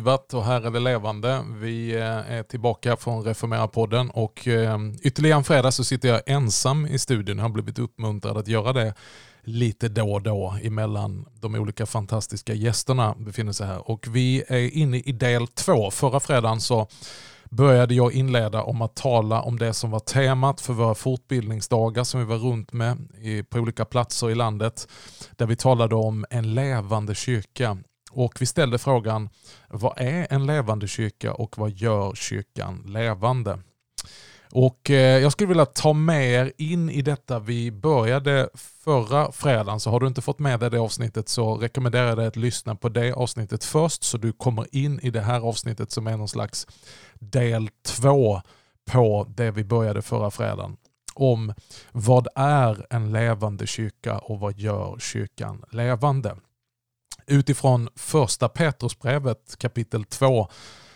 livat och här är det levande. Vi eh, är tillbaka från Reformera-podden och eh, ytterligare en fredag så sitter jag ensam i studion. Jag har blivit uppmuntrad att göra det lite då och då emellan de olika fantastiska gästerna befinner sig här. Och vi är inne i del två. Förra fredagen så började jag inleda om att tala om det som var temat för våra fortbildningsdagar som vi var runt med på olika platser i landet. Där vi talade om en levande kyrka. Och vi ställde frågan, vad är en levande kyrka och vad gör kyrkan levande? Och eh, jag skulle vilja ta med er in i detta vi började förra fredagen. Så har du inte fått med dig det avsnittet så rekommenderar jag dig att lyssna på det avsnittet först så du kommer in i det här avsnittet som är någon slags del två på det vi började förra fredagen. Om vad är en levande kyrka och vad gör kyrkan levande? Utifrån första Petrusbrevet kapitel 2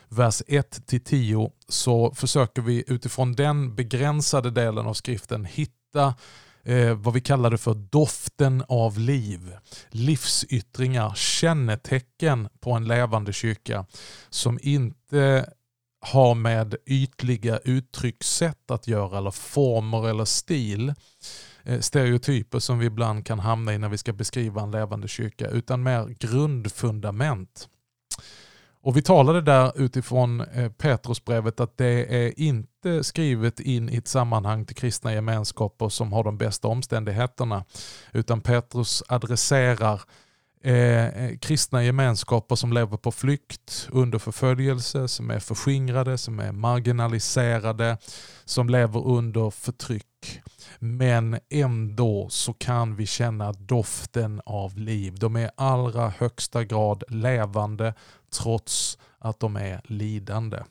vers 1-10 så försöker vi utifrån den begränsade delen av skriften hitta eh, vad vi kallar det för doften av liv. Livsyttringar, kännetecken på en levande kyrka som inte har med ytliga uttryckssätt att göra eller former eller stil eh, Eh, stereotyper som vi ibland kan hamna i när vi ska beskriva en levande kyrka utan mer grundfundament. Och Vi talade där utifrån eh, Petrusbrevet att det är inte skrivet in i ett sammanhang till kristna gemenskaper som har de bästa omständigheterna. Utan Petrus adresserar eh, eh kristna gemenskaper som lever på flykt under förföljelse, som är förskingrade, som är marginaliserade, som lever under förtryck. Men ändå så kan vi känna doften av liv. De är i allra högsta grad levande trots att de är lidande.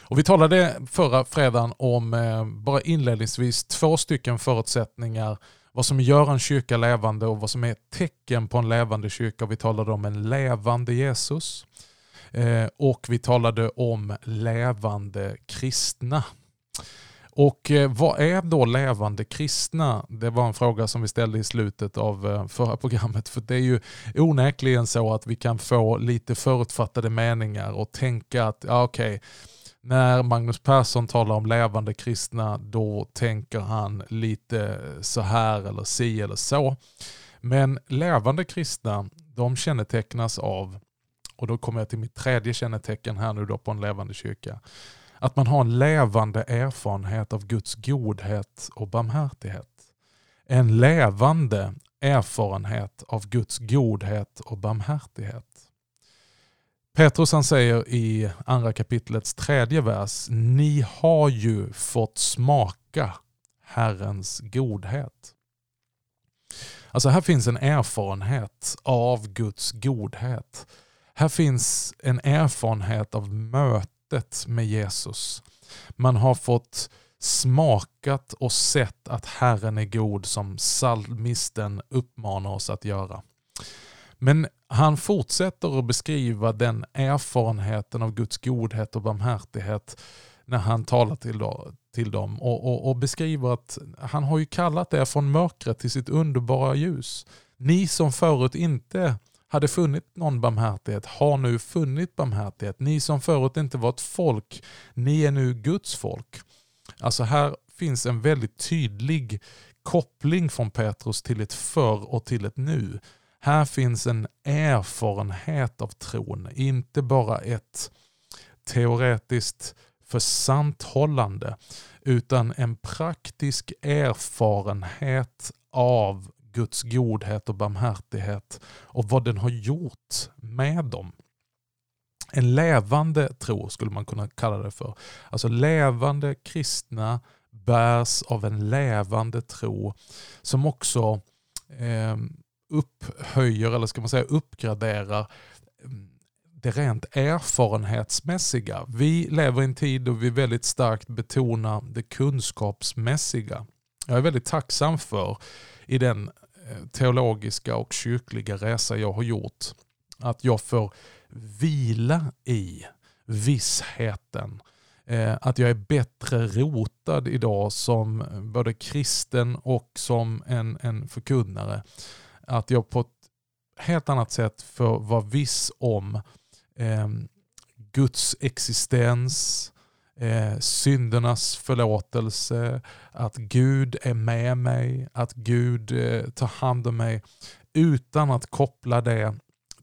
Och vi talade förra fredagen om, eh, bara inledningsvis, två stycken förutsättningar vad som gör en kyrka levande och vad som är tecken på en levande kyrka. Vi talade om en levande Jesus eh, och vi talade om levande kristna. Och eh, vad är då levande kristna? Det var en fråga som vi ställde i slutet av eh, förra programmet. För det är ju onekligen så att vi kan få lite förutfattade meningar och tänka att ja, okej, okay, när Magnus Persson talar om levande kristna då tänker han lite så här eller si eller så. Men levande kristna de kännetecknas av, och då kommer jag till mitt tredje kännetecken här nu då på en levande kyrka. Att man har en levande erfarenhet av Guds godhet och barmhärtighet. En levande erfarenhet av Guds godhet och barmhärtighet. Petrus han säger i andra kapitlets tredje vers, ni har ju fått smaka Herrens godhet. Alltså här finns en erfarenhet av Guds godhet. Här finns en erfarenhet av mötet med Jesus. Man har fått smakat och sett att Herren är god som psalmisten uppmanar oss att göra. Men han fortsätter att beskriva den erfarenheten av Guds godhet och barmhärtighet när han talar till, till dem och, och, och beskriver att han har ju kallat er från mörkret till sitt underbara ljus. Ni som förut inte hade funnit någon barmhärtighet har nu funnit barmhärtighet. Ni som förut inte var ett folk, ni är nu Guds folk. Alltså här finns en väldigt tydlig koppling från Petrus till ett förr och till ett nu. Här finns en erfarenhet av tron, inte bara ett teoretiskt försanthållande utan en praktisk erfarenhet av Guds godhet och barmhärtighet och vad den har gjort med dem. En levande tro skulle man kunna kalla det för. Alltså levande kristna bärs av en levande tro som också eh, upphöjer, eller ska man säga uppgraderar ehm, det rent erfarenhetsmässiga. Vi lever i en tid då vi väldigt starkt betonar det kunskapsmässiga. Jag är väldigt tacksam för i den Eh, teologiska och kyrkliga resa jag har gjort att jag får vila i vissheten. Eh, att jag är bättre rotad idag som både kristen och som en, en förkunnare att jag på ett helt annat sätt får vara viss om eh, Guds existens, eh, syndernas förlåtelse, att Gud är med mig, att Gud eh, tar hand om mig utan att koppla det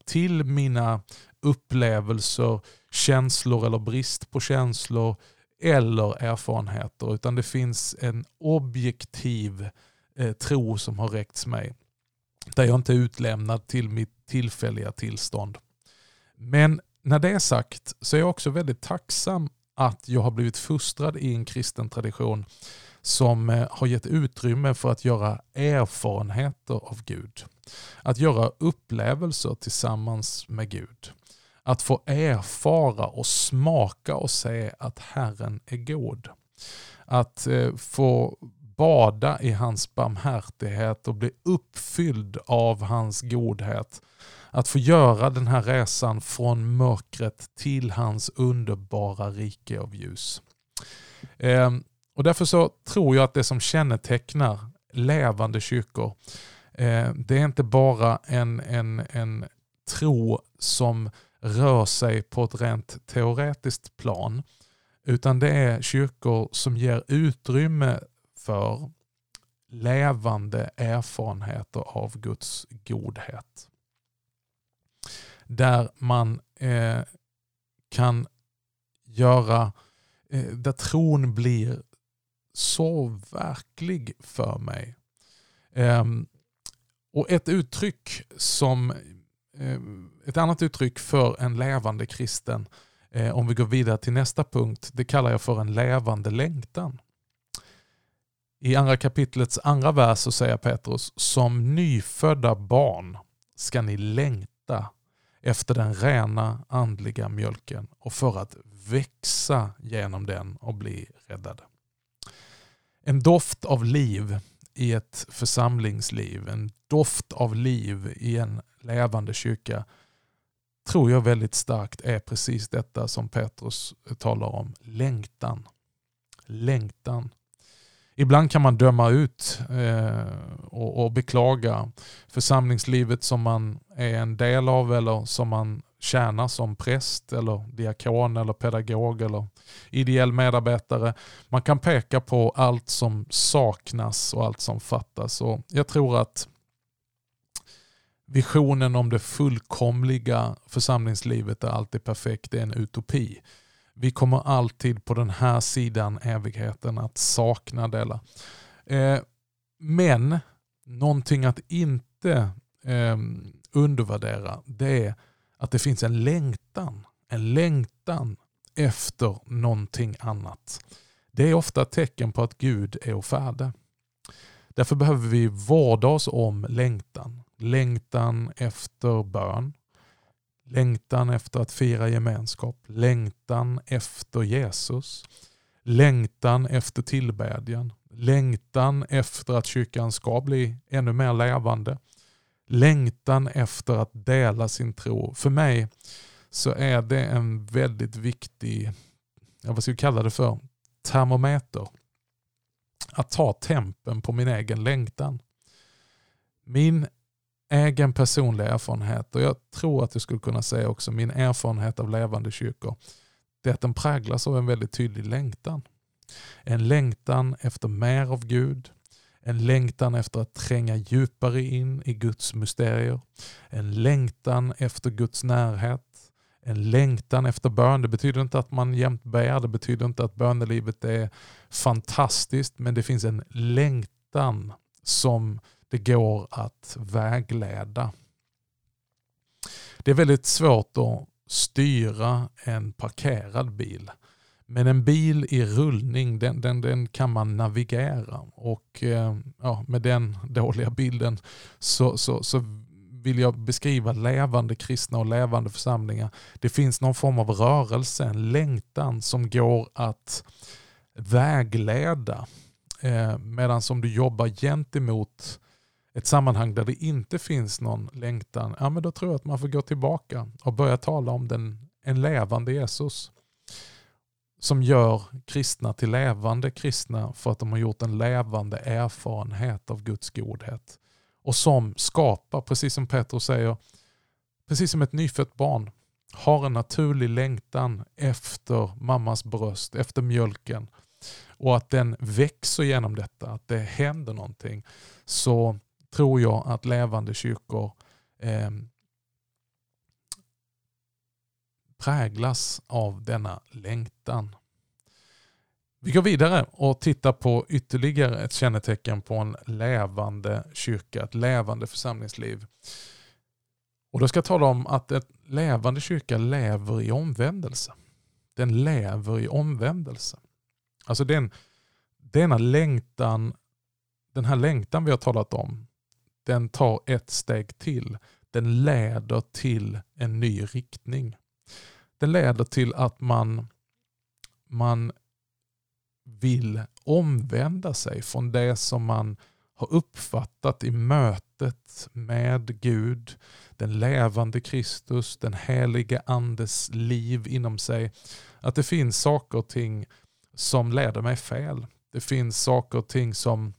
till mina upplevelser, känslor eller brist på känslor eller erfarenheter. Utan det finns en objektiv eh, tro som har räckts mig. Där jag inte är utlämnad till mitt tillfälliga tillstånd. Men när det är sagt så är jag också väldigt tacksam att jag har blivit fostrad i en kristen tradition som eh, har gett utrymme för att göra erfarenheter av Gud. Att göra upplevelser tillsammans med Gud. Att få erfara och smaka och se att Herren är god. Att eh, få bada i hans barmhärtighet och bli uppfylld av hans godhet. Att få göra den här resan från mörkret till hans underbara rike av ljus. Ehm, och därför så tror jag att det som kännetecknar levande kyrkor, eh, det är inte bara en, en, en tro som rör sig på ett rent teoretiskt plan, utan det är kyrkor som ger utrymme för levande erfarenheter av Guds godhet. Där man eh, kan göra, eh, där tron blir så verklig för mig. Eh, och ett uttryck som eh, ett annat uttryck för en levande kristen, eh, om vi går vidare till nästa punkt, det kallar jag för en levande längtan. I andra kapitlets andra vers så säger Petrus, som nyfödda barn ska ni längta efter den rena andliga mjölken och för att växa genom den och bli räddade. En doft av liv i ett församlingsliv, en doft av liv i en levande kyrka tror jag väldigt starkt är precis detta som Petrus talar om, längtan. Längtan. Ibland kan man döma ut eh, och, och, beklaga församlingslivet som man är en del av eller som man tjänar som präst eller diakon eller pedagog eller ideell medarbetare. Man kan peka på allt som saknas och allt som fattas. Och jag tror att visionen om det fullkomliga församlingslivet där allt är perfekt är en utopi. Vi kommer alltid på den här sidan evigheten att sakna delar. Eh, men någonting att inte eh, undervärdera det är att det finns en längtan. En längtan efter någonting annat. Det är ofta ett tecken på att Gud är färdig. Därför behöver vi vårda oss om längtan. Längtan efter bön, Längtan efter att fira gemenskap. Längtan efter Jesus. Längtan efter tillbedjan. Längtan efter att kyrkan ska bli ännu mer levande. Längtan efter att dela sin tro. För mig så är det en väldigt viktig, vad ska vi kalla det för, termometer. Att ta tempen på min egen längtan. Min egen personlig erfarenhet och jag tror att jag skulle kunna säga också min erfarenhet av levande kyrkor. Det är att den präglas av en väldigt tydlig längtan. En längtan efter mer av Gud. En längtan efter att tränga djupare in i Guds mysterier. En längtan efter Guds närhet. En längtan efter bön. Det betyder inte att man jämt ber. Det betyder inte att bönelivet är fantastiskt. Men det finns en längtan som det går att vägleda. Det är väldigt svårt att styra en parkerad bil. Men en bil i rullning den, den, den kan man navigera och eh, ja, med den dåliga bilden så, så, så vill jag beskriva levande kristna och levande församlingar. Det finns någon form av rörelse, en längtan som går att vägleda. Eh, medan som du jobbar gentemot ett sammanhang där det inte finns någon längtan, ja men då tror jag att man får gå tillbaka och börja tala om den, en levande Jesus. Som gör kristna till levande kristna för att de har gjort en levande erfarenhet av Guds godhet. Och som skapar, precis som Petrus säger, precis som ett nyfött barn har en naturlig längtan efter mammas bröst, efter mjölken och att den växer genom detta, att det händer någonting, så tror jag att levande kyrkor eh, präglas av denna längtan. Vi går vidare och tittar på ytterligare ett kännetecken på en levande kyrka, ett levande församlingsliv. Och då ska jag tala om att ett levande kyrka lever i omvändelse. Den lever i omvändelse. Alltså den, denna längtan, den här längtan vi har talat om, den tar ett steg till. Den leder till en ny riktning. Den leder till att man, man vill omvända sig från det som man har uppfattat i mötet med Gud, den levande Kristus, den helige andes liv inom sig. Att det finns saker och ting som leder mig fel. Det finns saker och ting som,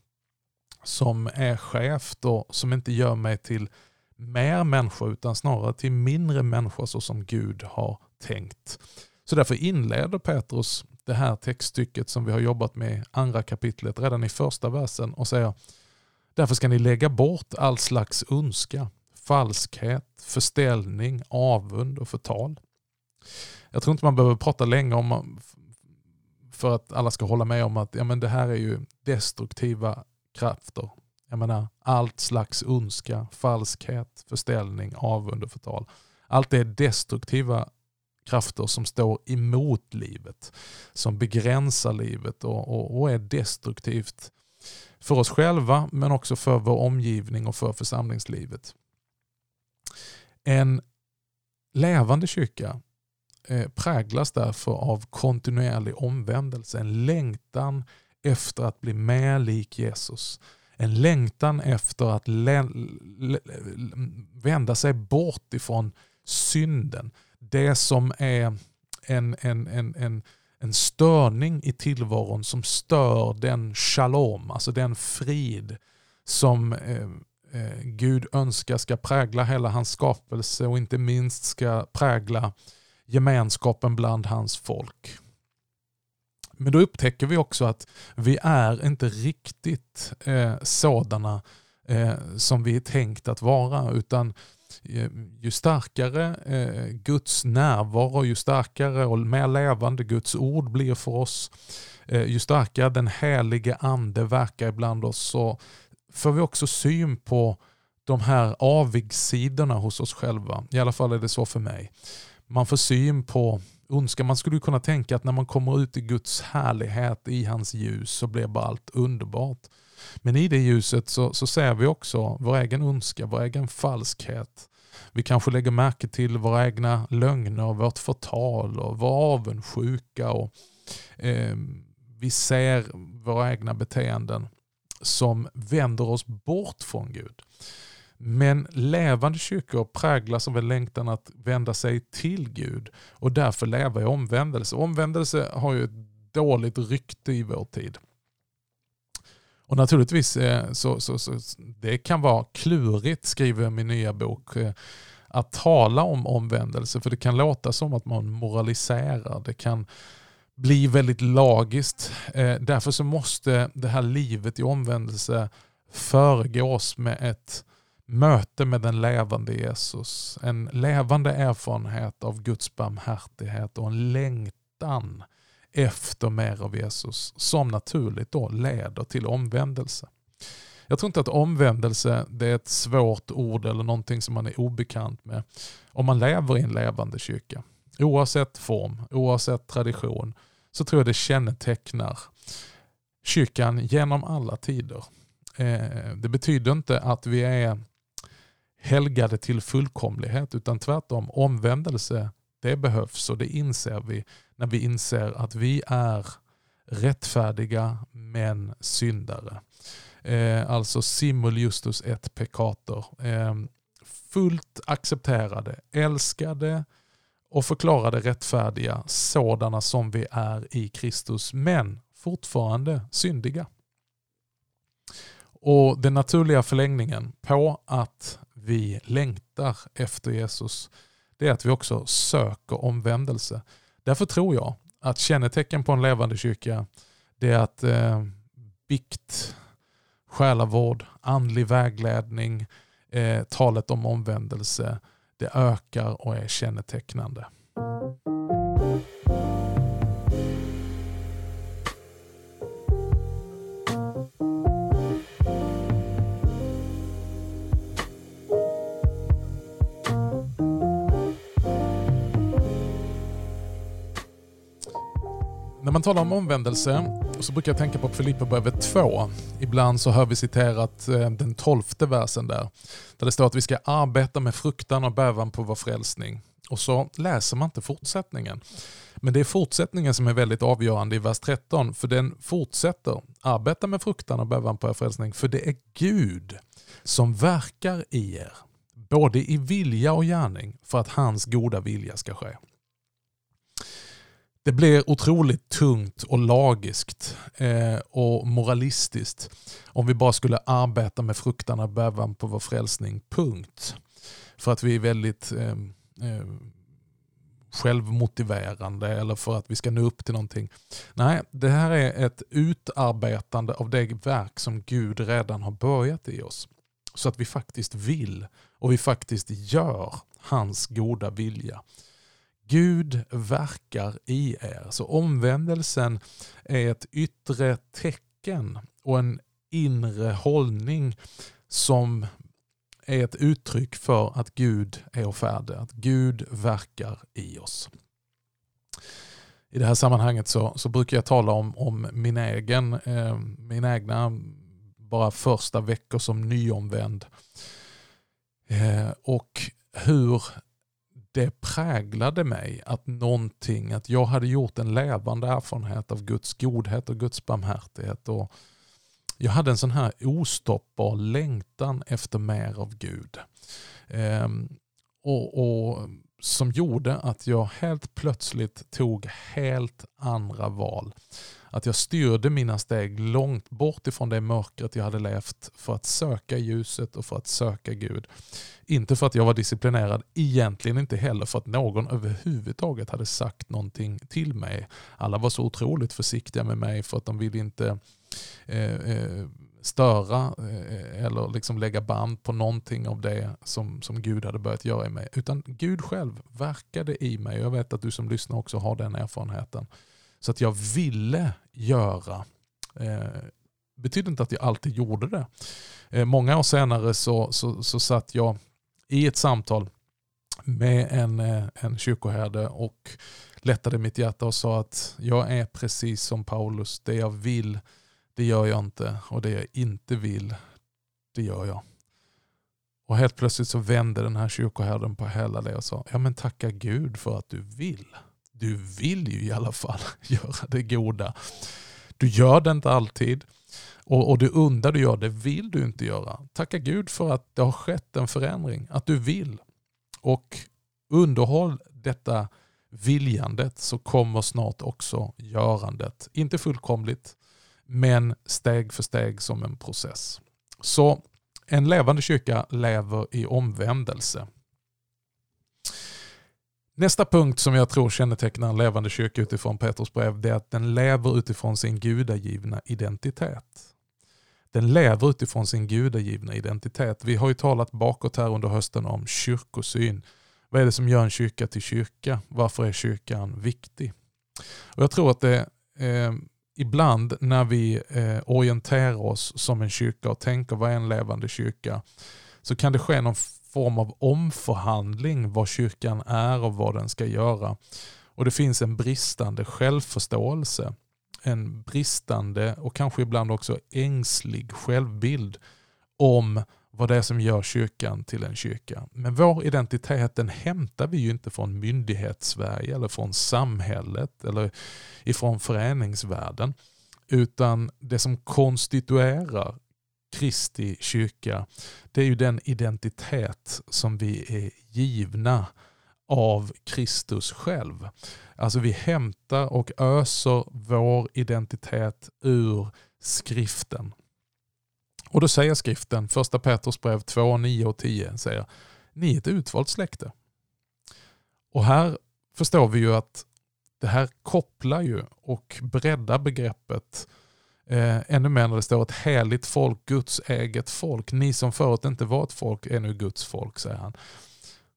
som är skevt och som inte gör mig till mer människa utan snarare till mindre människa så som Gud har tänkt. Så därför inleder Petrus det här textstycket som vi har jobbat med andra kapitlet redan i första versen och säger Därför ska ni lägga bort all slags ondska, falskhet, förställning, avund och förtal. Jag tror inte man behöver prata länge om för att alla ska hålla med om att ja, men det här är ju destruktiva krafter. Jag menar, allt slags ondska, falskhet, förställning, avund och förtal. Allt det är destruktiva krafter som står emot livet, som begränsar livet och, och, och är destruktivt för oss själva men också för vår omgivning och för församlingslivet. En levande kyrka eh, präglas därför av kontinuerlig omvändelse, en längtan efter att bli mer lik Jesus. En längtan efter att vända sig bort ifrån synden. Det som är en, en, en, en, en störning i tillvaron som stör den shalom, alltså den frid som eh, eh, Gud önskar ska prägla hela hans skapelse och inte minst ska prägla gemenskapen bland hans folk. Men då upptäcker vi också att vi är inte riktigt eh, sådana eh, som vi är tänkt att vara utan Eh, ju starkare eh, Guds närvaro, ju starkare och mer levande Guds ord blir för oss, eh, ju starkare den helige ande verkar ibland oss, så får vi också syn på de här avigsidorna hos oss själva. I alla fall är det så för mig. Man får syn på ondska. Man skulle kunna tänka att när man kommer ut i Guds härlighet, i hans ljus, så blir bara allt underbart. Men i det ljuset så, så ser vi också vår egen ondska, vår egen falskhet. Vi kanske lägger märke till våra egna lögner, vårt förtal och vår avundsjuka. Och, eh, vi ser våra egna beteenden som vänder oss bort från Gud. Men levande kyrkor präglas av en längtan att vända sig till Gud och därför leva i omvändelse. Omvändelse har ju ett dåligt rykte i vår tid. Och naturligtvis eh, så, så, så det kan vara klurigt, skriver jag i min nya bok, eh, att tala om omvändelse. För det kan låta som att man moraliserar. Det kan bli väldigt lagiskt. Eh, därför så måste det här livet i omvändelse föregås med ett möte med den levande Jesus. En levande erfarenhet av Guds barmhärtighet och en längtan efter mer av Jesus som naturligt då leder till omvändelse. Jag tror inte att omvändelse det är ett svårt ord eller någonting som man är obekant med om man lever i en levande kyrka. Oavsett form, oavsett tradition så tror jag det kännetecknar kyrkan genom alla tider. Eh, det betyder inte att vi är helgade till fullkomlighet utan tvärtom omvändelse det behövs och det inser vi när vi inser att vi är rättfärdiga men syndare. Eh, alltså simul justus et peccator. Eh, fullt accepterade, älskade och förklarade rättfärdiga sådana som vi är i Kristus men fortfarande syndiga. Och Den naturliga förlängningen på att vi längtar efter Jesus det är att vi också söker omvändelse. Därför tror jag att kännetecken på en levande kyrka det är att eh, bikt, själavård, andlig vägledning, eh, talet om omvändelse, det ökar och är kännetecknande. Man talar om omvändelse så brukar jag tänka på Filipperbrevet 2. Ibland så hör vi citerat eh, den tolfte versen där. Där det står att vi ska arbeta med fruktan och bävan på vår frälsning. Och så läser man inte fortsättningen. Men det är fortsättningen som är väldigt avgörande i vers 13. För den fortsätter. Arbeta med fruktan och bävan på er frälsning. För det är Gud som verkar i er. Både i vilja och gärning för att hans goda vilja ska ske. Det blir otroligt tungt och lagiskt eh, och moralistiskt om vi bara skulle arbeta med fruktan och bävan på vår frälsning, punkt. För att vi är väldigt eh, eh, självmotiverande eller för att vi ska nå upp till någonting. Nej, det här är ett utarbetande av det verk som Gud redan har börjat i oss. Så att vi faktiskt vill och vi faktiskt gör hans goda vilja. Gud verkar i er. Så omvändelsen är ett yttre tecken och en inre hållning som är ett uttryck för att Gud är färdig, att Gud verkar i oss. I det här sammanhanget så, så brukar jag tala om, om min egen, eh, min egna bara första veckor som nyomvänd. Eh, och hur det präglade mig att någonting, att jag hade gjort en levande erfarenhet av Guds godhet och Guds barmhärtighet. Och jag hade en sån här ostoppbar längtan efter mer av Gud. Ehm, och, och, Som gjorde att jag helt plötsligt tog helt andra val. Att jag styrde mina steg långt bort ifrån det mörkret jag hade levt för att söka ljuset och för att söka Gud. Inte för att jag var disciplinerad, egentligen inte heller för att någon överhuvudtaget hade sagt någonting till mig. Alla var så otroligt försiktiga med mig för att de ville inte eh, eh, störa eh, eller liksom lägga band på någonting av det som, som Gud hade börjat göra i mig. Utan Gud själv verkade i mig. Jag vet att du som lyssnar också har den erfarenheten. Så att jag ville göra. Eh, betyder inte att jag alltid gjorde det. Eh, många år senare så, så, så satt jag i ett samtal med en, eh, en kyrkoherde och lättade mitt hjärta och sa att jag är precis som Paulus. Det jag vill, det gör jag inte. Och det jag inte vill, det gör jag. Och helt plötsligt så vände den här kyrkoherden på hela det och sa, ja men tacka Gud för att du vill. Du vill ju i alla fall göra det goda. Du gör det inte alltid. Och, och det onda du gör, det vill du inte göra. Tacka Gud för att det har skett en förändring, att du vill. Och underhåll detta viljandet så kommer snart också görandet. Inte fullkomligt, men steg för steg som en process. Så en levande kyrka lever i omvändelse. Nästa punkt som jag tror kännetecknar en levande kyrka utifrån Petrus brev det är att den lever utifrån sin gudagivna identitet. Den lever utifrån sin gudagivna identitet. Vi har ju talat bakåt här under hösten om kyrkosyn. Vad är det som gör en kyrka till kyrka? Varför är kyrkan viktig? Och Jag tror att det eh, ibland när vi eh, orienterar oss som en kyrka och tänker vad är en levande kyrka så kan det ske någon form av omförhandling vad kyrkan är och vad den ska göra. Och det finns en bristande självförståelse. En bristande och kanske ibland också ängslig självbild om vad det är som gör kyrkan till en kyrka. Men vår identitet den hämtar vi ju inte från myndighetssverige eller från samhället eller ifrån föreningsvärlden. Utan det som konstituerar Kristi kyrka, det är ju den identitet som vi är givna av Kristus själv. Alltså vi hämtar och öser vår identitet ur skriften. Och då säger skriften, första Petrus brev 2, 9 och 10, säger ni är ett utvalt släkte. Och här förstår vi ju att det här kopplar ju och breddar begreppet eh, ännu mer när det står ett heligt folk, Guds eget folk. Ni som förut inte var ett folk är nu Guds folk, säger han.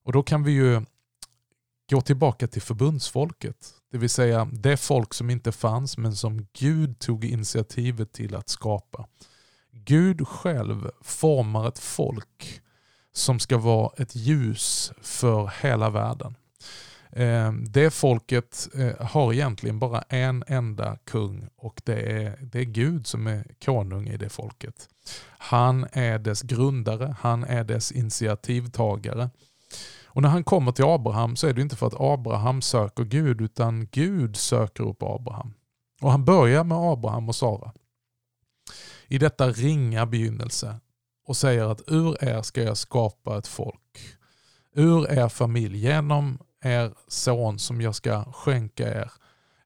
Och då kan vi ju gå tillbaka till förbundsfolket. Det vill säga det folk som inte fanns men som Gud tog initiativet till att skapa. Gud själv formar ett folk som ska vara ett ljus för hela världen. Eh, det folket eh, har egentligen bara en enda kung och det är, det är Gud som är konung i det folket. Han är dess grundare, han är dess initiativtagare. Och när han kommer till Abraham så är det inte för att Abraham söker Gud utan Gud söker upp Abraham. Och han börjar med Abraham och Sara. I detta ringa begynnelse och säger att ur er ska jag skapa ett folk. Ur er familj, genom er son som jag ska skänka er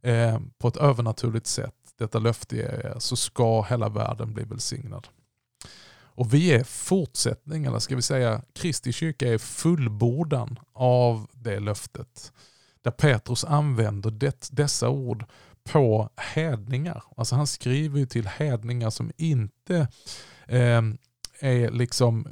eh, på ett övernaturligt sätt, detta löfte jag er, så ska hela världen bli välsignad. Och vi är fortsättning, eller ska vi säga Kristi kyrka är fullbordan av det löftet. Där Petrus använder det, dessa ord på hedningar. Alltså han skriver ju till hedningar som inte eh, är liksom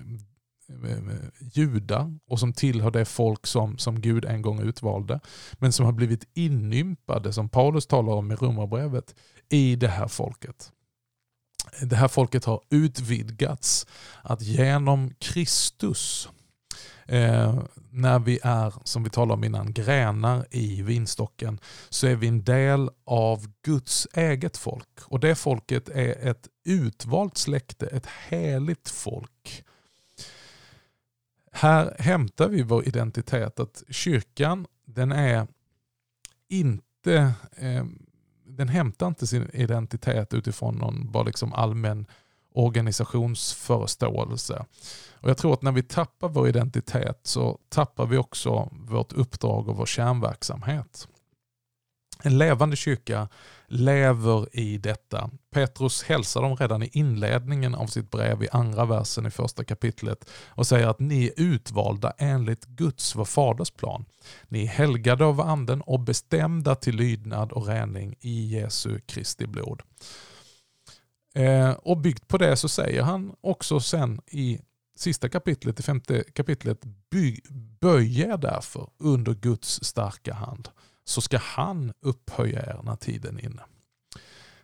judar och som tillhör det folk som, som Gud en gång utvalde. Men som har blivit inympade, som Paulus talar om i Romarbrevet, i det här folket det här folket har utvidgats. Att genom Kristus, eh, när vi är, som vi talade om innan, grenar i vinstocken, så är vi en del av Guds eget folk. Och det folket är ett utvalt släkte, ett heligt folk. Här hämtar vi vår identitet, att kyrkan den är inte eh, den hämtar inte sin identitet utifrån någon bara liksom allmän organisationsförståelse. Och jag tror att när vi tappar vår identitet så tappar vi också vårt uppdrag och vår kärnverksamhet. En levande kyrka lever i detta. Petrus hälsar dem redan i inledningen av sitt brev i andra versen i första kapitlet och säger att ni är utvalda enligt Guds, vår faders plan. Ni är helgade av anden och bestämda till lydnad och rening i Jesu Kristi blod. Eh, och byggt på det så säger han också sen i sista kapitlet, i femte kapitlet, böj er därför under Guds starka hand så ska han upphöja er när tiden är inne.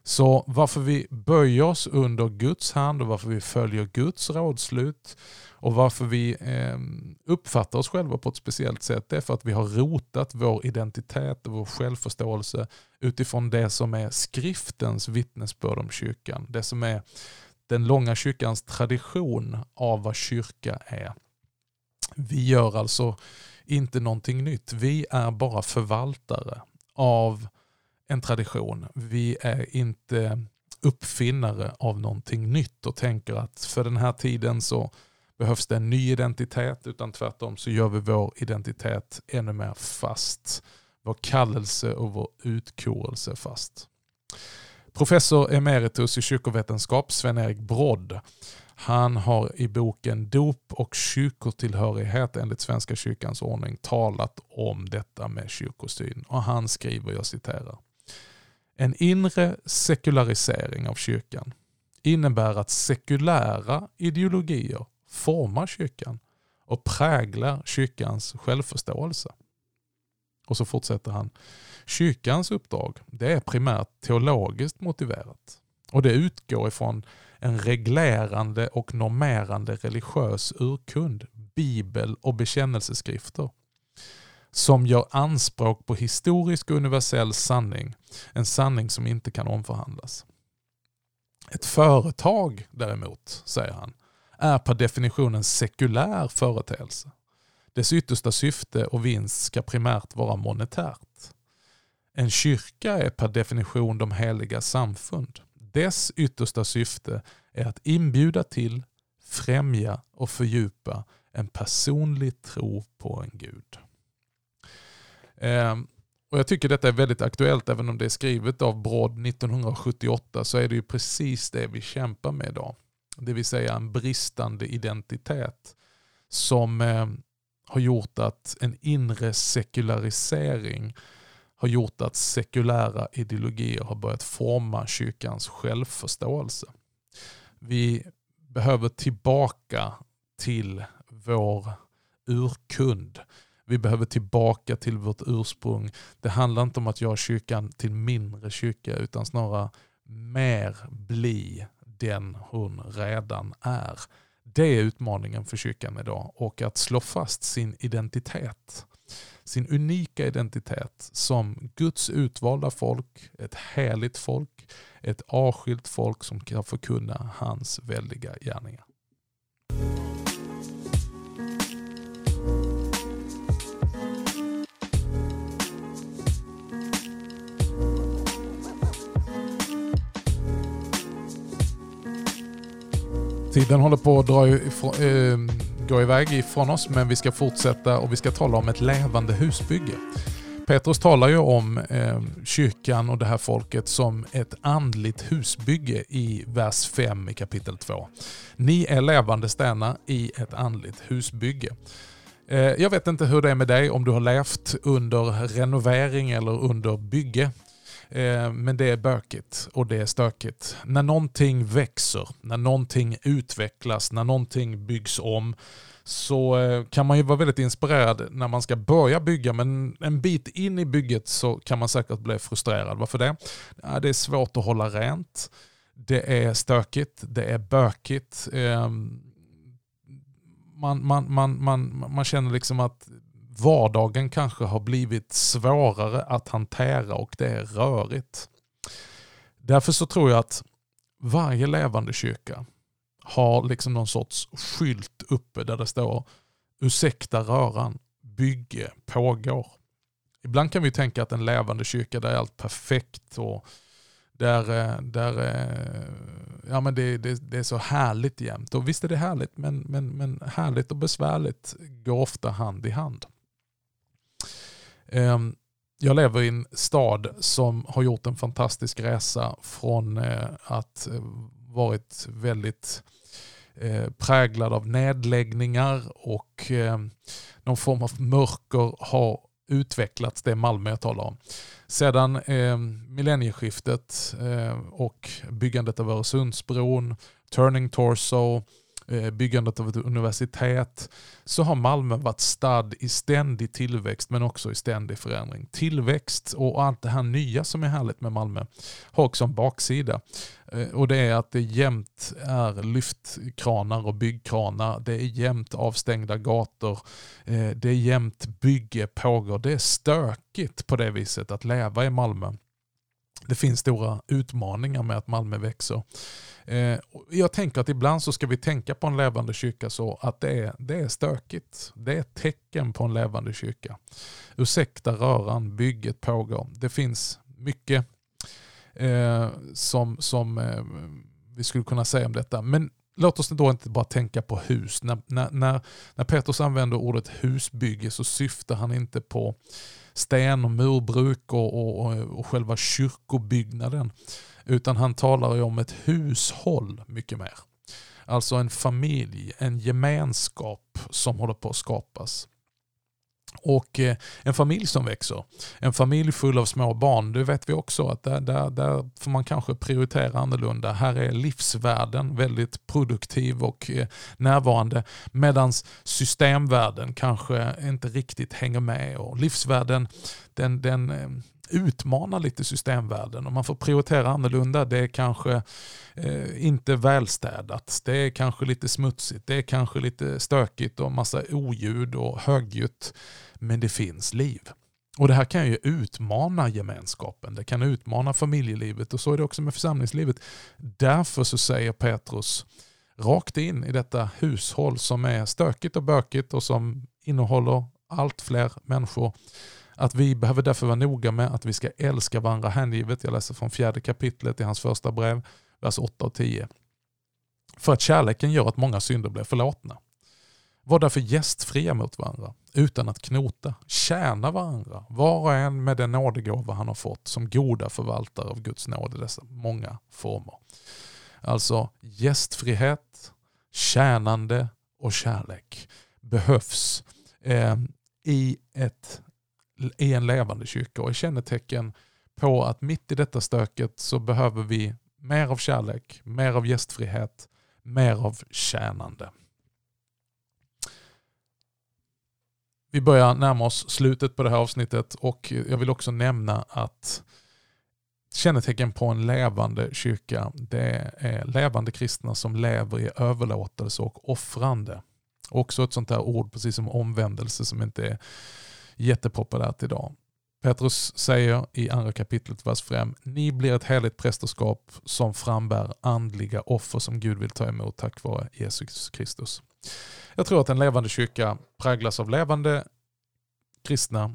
Så varför vi böjer oss under Guds hand och varför vi följer Guds rådslut och varför vi ehm, uppfattar oss själva på ett speciellt sätt det är för att vi har rotat vår identitet och vår självförståelse utifrån det som är skriftens vittnesbörd om kyrkan. Det som är den långa kyrkans tradition av vad kyrka är. Vi gör alltså inte någonting nytt. Vi är bara förvaltare av en tradition. Vi är inte uppfinnare av någonting nytt och tänker att för den här tiden så behövs det en ny identitet utan tvärtom så gör vi vår identitet ännu mer fast. Vår kallelse och vår utkorelse fast. Professor emeritus i kyrkovetenskap Sven-Erik Brodd han har i boken Dop och kyrkotillhörighet enligt Svenska kyrkans ordning talat om detta med kyrkosyn. Och han skriver, jag citerar. En inre sekularisering av kyrkan innebär att sekulära ideologier formar kyrkan och präglar kyrkans självförståelse. Och så fortsätter han. Kyrkans uppdrag det är primärt teologiskt motiverat. Och det utgår ifrån en reglerande och normerande religiös urkund, bibel och bekännelseskrifter som gör anspråk på historisk och universell sanning, en sanning som inte kan omförhandlas. Ett företag däremot, säger han, är per definition en sekulär företeelse. Dess yttersta syfte och vinst ska primärt vara monetärt. En kyrka är per definition de heliga samfund. Dess yttersta syfte är att inbjuda till, främja och fördjupa en personlig tro på en Gud. Ehm, och Jag tycker detta är väldigt aktuellt, även om det är skrivet av Brodd 1978 så är det ju precis det vi kämpar med idag. Det vill säga en bristande identitet som ehm, har gjort att en inre sekularisering har gjort att sekulära ideologier har börjat forma kyrkans självförståelse. Vi behöver tillbaka till vår urkund. Vi behöver tillbaka till vårt ursprung. Det handlar inte om att göra kyrkan till mindre kyrka utan snarare mer bli den hon redan är. Det är utmaningen för kyrkan idag och att slå fast sin identitet. Sin unika identitet som Guds utvalda folk, ett heligt folk, ett avskilt folk som kan förkunna hans väldiga gärningar. Tiden håller på att dra ifrån, äh, gå iväg ifrån oss men vi ska fortsätta och vi ska tala om ett levande husbygge. Petrus talar ju om eh, kyrkan och det här folket som ett andligt husbygge i vers 5 i kapitel 2. Ni är levande stenar i ett andligt husbygge. Eh, jag vet inte hur det är med dig om du har levt under renovering eller under bygge. Eh, men det är bökigt och det är stökigt. När någonting växer, när någonting utvecklas, när någonting byggs om så kan man ju vara väldigt inspirerad när man ska börja bygga men en bit in i bygget så kan man säkert bli frustrerad. Varför det? Det är svårt att hålla rent. Det är stökigt, det är bökigt. Man, man, man, man, man känner liksom att vardagen kanske har blivit svårare att hantera och det är rörigt. Därför så tror jag att varje levande kyrka har liksom någon sorts skylt uppe där det står ursäkta röran, bygge pågår. Ibland kan vi tänka att en levande kyrka där är allt perfekt och där, eh, där eh, ja, men det, det, det, är så härligt jämt. Och visst är det härligt men, men, men härligt och besvärligt går ofta hand i hand. Ehm, jag lever i en stad som har gjort en fantastisk resa från eh, att eh, varit väldigt eh, präglad av nedläggningar och ehm, någon form av mörker har utvecklats, det är Malmö jag talar om. Sedan eh, millennieskiftet eh, och byggandet av Öresundsbron, Turning Torso, Eh, byggandet av ett universitet, så har Malmö varit stad i ständig tillväxt men också i ständig förändring. Tillväxt och allt det här nya som är härligt med Malmö har också en baksida. Eh, och det är att det jämt är lyftkranar och byggkranar. Det är jämt avstängda gator. Eh, det är jämt bygge pågår. Det är stökigt på det viset att leva i Malmö. Det finns stora utmaningar med att Malmö växer. Eh, jag tänker att ibland så ska vi tänka på en levande kyrka så att det är, det är stökigt. Det är ett tecken på en levande kyrka. Ursäkta röran, bygget pågår. Det finns mycket eh, som, som eh, vi skulle kunna säga om detta. Men låt oss då inte bara tänka på hus. När, när, när, när Petrus använder ordet husbygge så syftar han inte på sten och murbruk och, och, och själva kyrkobyggnaden. Utan han talar ju om ett hushåll mycket mer. Alltså en familj, en gemenskap som håller på att skapas. Och eh, en familj som växer, en familj full av små barn, det vet vi också att där, där, där får man kanske prioritera annorlunda. Här är livsvärden väldigt produktiv och eh, närvarande medan systemvärden kanske inte riktigt hänger med. Och livsvärden den, den eh, utmana utmanar lite systemvärlden och man får prioritera annorlunda. Det är kanske eh, inte välstädat, det är kanske lite smutsigt, det är kanske lite stökigt och massa oljud och högljutt. Men det finns liv. Och Det här kan ju utmana gemenskapen, det kan utmana familjelivet och så är det också med församlingslivet. Därför så säger Petrus rakt in i detta hushåll som är stökigt och bökigt och som innehåller allt fler människor att vi behöver därför vara noga med att vi ska älska varandra hängivet. Jag läser från fjärde kapitlet i hans första brev, vers 8 och 10. För att kärleken gör att många synder blir förlåtna. Var därför gästfria mot varandra, utan att knota. Tjäna varandra, var och en med den nådegåva han har fått som goda förvaltare av Guds nåd i dessa många former. Alltså gästfrihet, tjänande och kärlek behövs eh, i, ett, i en levande kyrka och är kännetecken på att mitt i detta stöket så behöver vi mer av kärlek, mer av gästfrihet, mer av tjänande. Vi börjar närma oss slutet på det här avsnittet och jag vill också nämna att kännetecken på en levande kyrka det är levande kristna som lever i överlåtelse och offrande. Också ett sånt där ord precis som omvändelse som inte är jättepopulärt idag. Petrus säger i andra kapitlet, vers 5, ni blir ett heligt prästerskap som frambär andliga offer som Gud vill ta emot tack vare Jesus Kristus. Jag tror att en levande kyrka präglas av levande kristna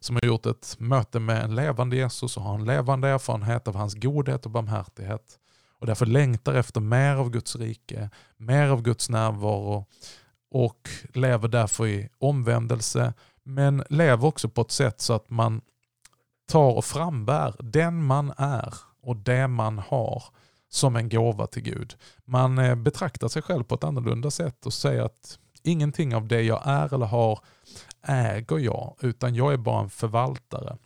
som har gjort ett möte med en levande Jesus och har en levande erfarenhet av hans godhet och barmhärtighet och därför längtar efter mer av Guds rike, mer av Guds närvaro och lever därför i omvändelse men lever också på ett sätt så att man tar och frambär den man är och det man har som en gåva till Gud. Man eh, betraktar sig själv på ett annorlunda sätt och säger att ingenting av det jag är eller har äger jag, utan jag är bara en förvaltare.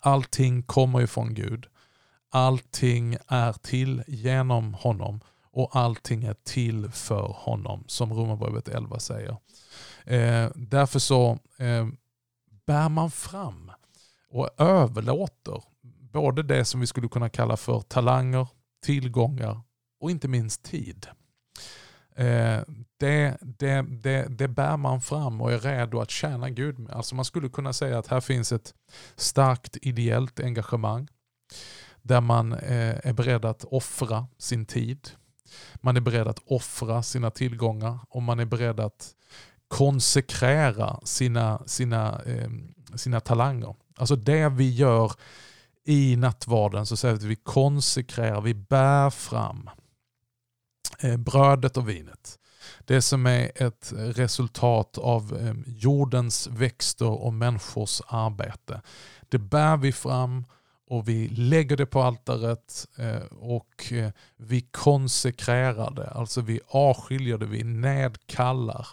Allting kommer ifrån Gud. Allting är till genom honom och allting är till för honom, som Romarbrevet 11 säger. Eh, därför så eh, bär man fram och överlåter både det som vi skulle kunna kalla för talanger, tillgångar och inte minst tid. Eh, det, det, det, det bär man fram och är redo att tjäna Gud med. Alltså man skulle kunna säga att här finns ett starkt ideellt engagemang där man eh, är beredd att offra sin tid. Man är beredd att offra sina tillgångar och man är beredd att konsekrera sina, sina, eh, sina talanger. Alltså det vi gör i nattvarden så säger vi att vi konsekrerar, vi bär fram eh, brödet och vinet. Det som är ett resultat av eh, jordens växter och människors arbete. Det bär vi fram och vi lägger det på altaret eh, och eh, vi konsekrerar det. Alltså vi avskiljer det, vi nedkallar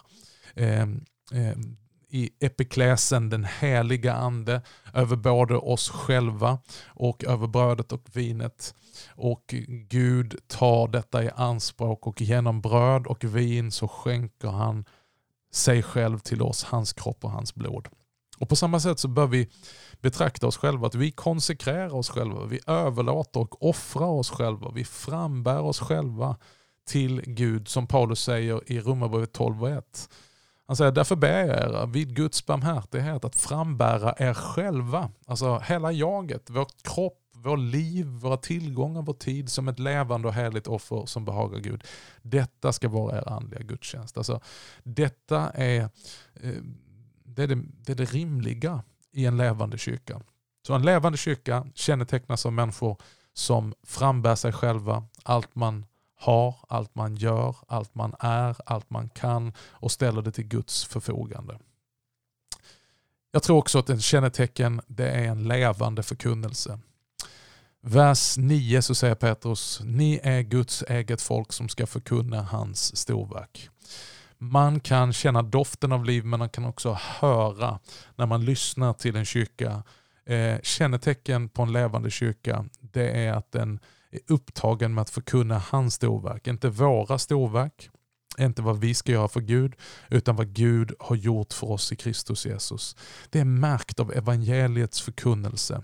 Ehm, ehm, i epikläsen den heliga ande över både oss själva och över brödet och vinet. Och Gud tar detta i anspråk och genom bröd och vin så skänker han sig själv till oss, hans kropp och hans blod. Och På samma sätt så bör vi betrakta oss själva, att vi konsekrerar oss själva, vi överlåter och offrar oss själva, vi frambär oss själva till Gud som Paulus säger i Romarbrevet 12 och 1. Han säger, därför ber jag er vid Guds barmhärtighet att frambära er själva, alltså hela jaget, vår kropp, vår liv, våra tillgångar, vår tid som ett levande och heligt offer som behagar Gud. Detta ska vara er andliga gudstjänst. Alltså, detta är, eh, det, är det, det är det rimliga i en levande kyrka. Så en levande kyrka kännetecknas av människor som frambär sig själva, allt man har, allt man gör, allt man är, allt man kan och ställer det till Guds förfogande. Jag tror också att ett kännetecken det är en levande förkunnelse. Vers 9 så säger Petrus, ni är Guds eget folk som ska förkunna hans storverk. Man kan känna doften av liv men man kan också höra när man lyssnar till en kyrka. Eh, kännetecken på en levande kyrka det är att den är upptagen med att förkunna hans storverk. Inte våra storverk, inte vad vi ska göra för Gud, utan vad Gud har gjort för oss i Kristus Jesus. Det är märkt av evangeliets förkunnelse.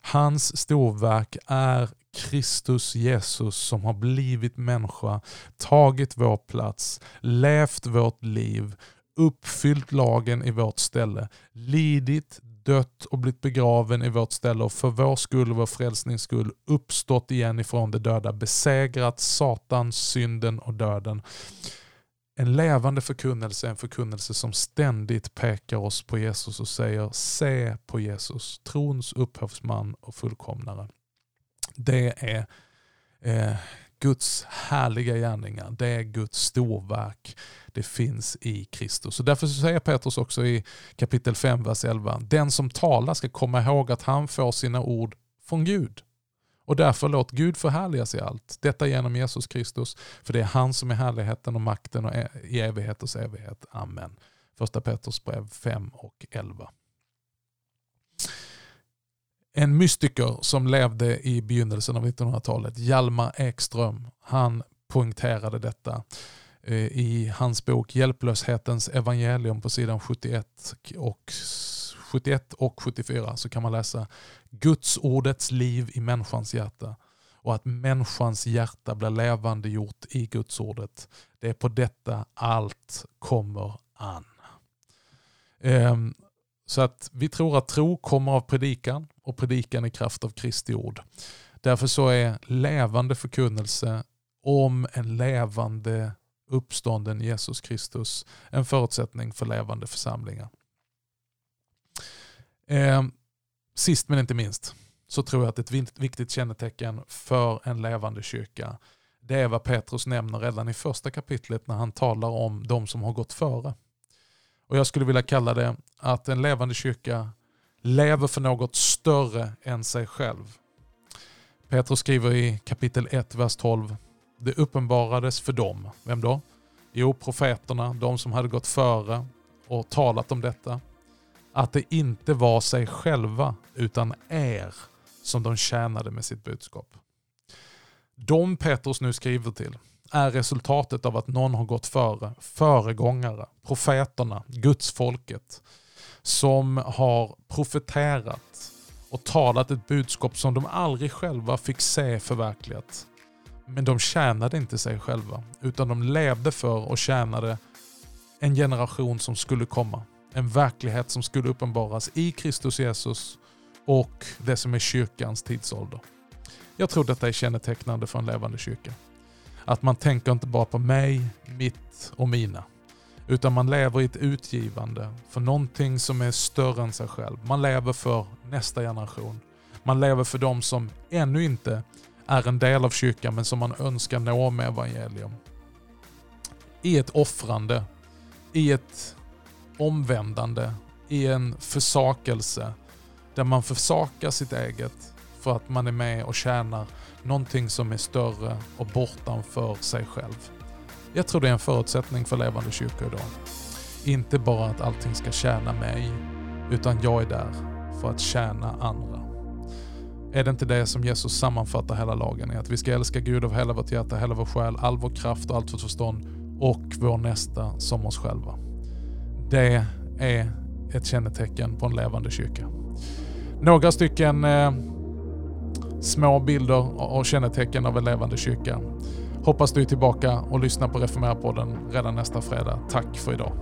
Hans storverk är Kristus Jesus som har blivit människa, tagit vår plats, levt vårt liv, uppfyllt lagen i vårt ställe, lidit, dött och blivit begraven i vårt ställe och för vår skull och vår frälsnings skull uppstått igen ifrån de döda, besegrat Satan, synden och döden. En levande förkunnelse, en förkunnelse som ständigt pekar oss på Jesus och säger se på Jesus, trons upphovsman och fullkomnare. Det är eh, Guds härliga gärningar, det är Guds storverk det finns i Kristus. Så därför så säger Petrus också i kapitel 5, vers 11, den som talar ska komma ihåg att han får sina ord från Gud. Och därför låt Gud förhärligas i allt. Detta genom Jesus Kristus. För det är han som är härligheten och makten och e-, i evigheters evighet. Amen. Första Petrus brev 5 och 11. En mystiker som levde i begynnelsen av 1900-talet, Hjalmar Ekström, han poängterade detta eh, i hans bok Hjälplöshetens evangelium på sidan 71 och 71 och 74 så kan man läsa Guds ordets liv i människans hjärta och att människans hjärta blir levande gjort i Guds ordet. Det är på detta allt kommer an. Ehm, så att vi tror att tro kommer av predikan och predikan i kraft av Kristi ord. Därför så är levande förkunnelse om en levande uppstånden Jesus Kristus en förutsättning för levande församlingar. Eh, sist men inte minst så tror jag att ett viktigt kännetecken för en levande kyrka det är vad Petrus nämner redan i första kapitlet när han talar om de som har gått före. Och Jag skulle vilja kalla det att en levande kyrka lever för något större än sig själv. Petrus skriver i kapitel 1, vers 12. Det uppenbarades för dem, vem då? Jo, profeterna, de som hade gått före och talat om detta. Att det inte var sig själva utan er som de tjänade med sitt budskap. De Petrus nu skriver till är resultatet av att någon har gått före, föregångare, profeterna, gudsfolket, som har profeterat och talat ett budskap som de aldrig själva fick se förverkligat. Men de tjänade inte sig själva, utan de levde för och tjänade en generation som skulle komma. En verklighet som skulle uppenbaras i Kristus Jesus och det som är kyrkans tidsålder. Jag tror detta är kännetecknande för en levande kyrka. Att man tänker inte bara på mig, mitt och mina. Utan man lever i ett utgivande för någonting som är större än sig själv. Man lever för nästa generation. Man lever för de som ännu inte är en del av kyrkan men som man önskar nå med evangelium. I ett offrande, i ett omvändande, i en försakelse där man försakar sitt eget för att man är med och tjänar någonting som är större och bortanför sig själv. Jag tror det är en förutsättning för levande kyrkor idag. Inte bara att allting ska tjäna mig, utan jag är där för att tjäna andra. Är det inte det som Jesus sammanfattar hela lagen i? Att vi ska älska Gud av hela vårt hjärta, hela vår själ, all vår kraft och allt vårt förstånd och vår nästa som oss själva. Det är ett kännetecken på en levande kyrka. Några stycken eh, små bilder och kännetecken av en levande kyrka. Hoppas du är tillbaka och lyssnar på Reformera-podden redan nästa fredag. Tack för idag.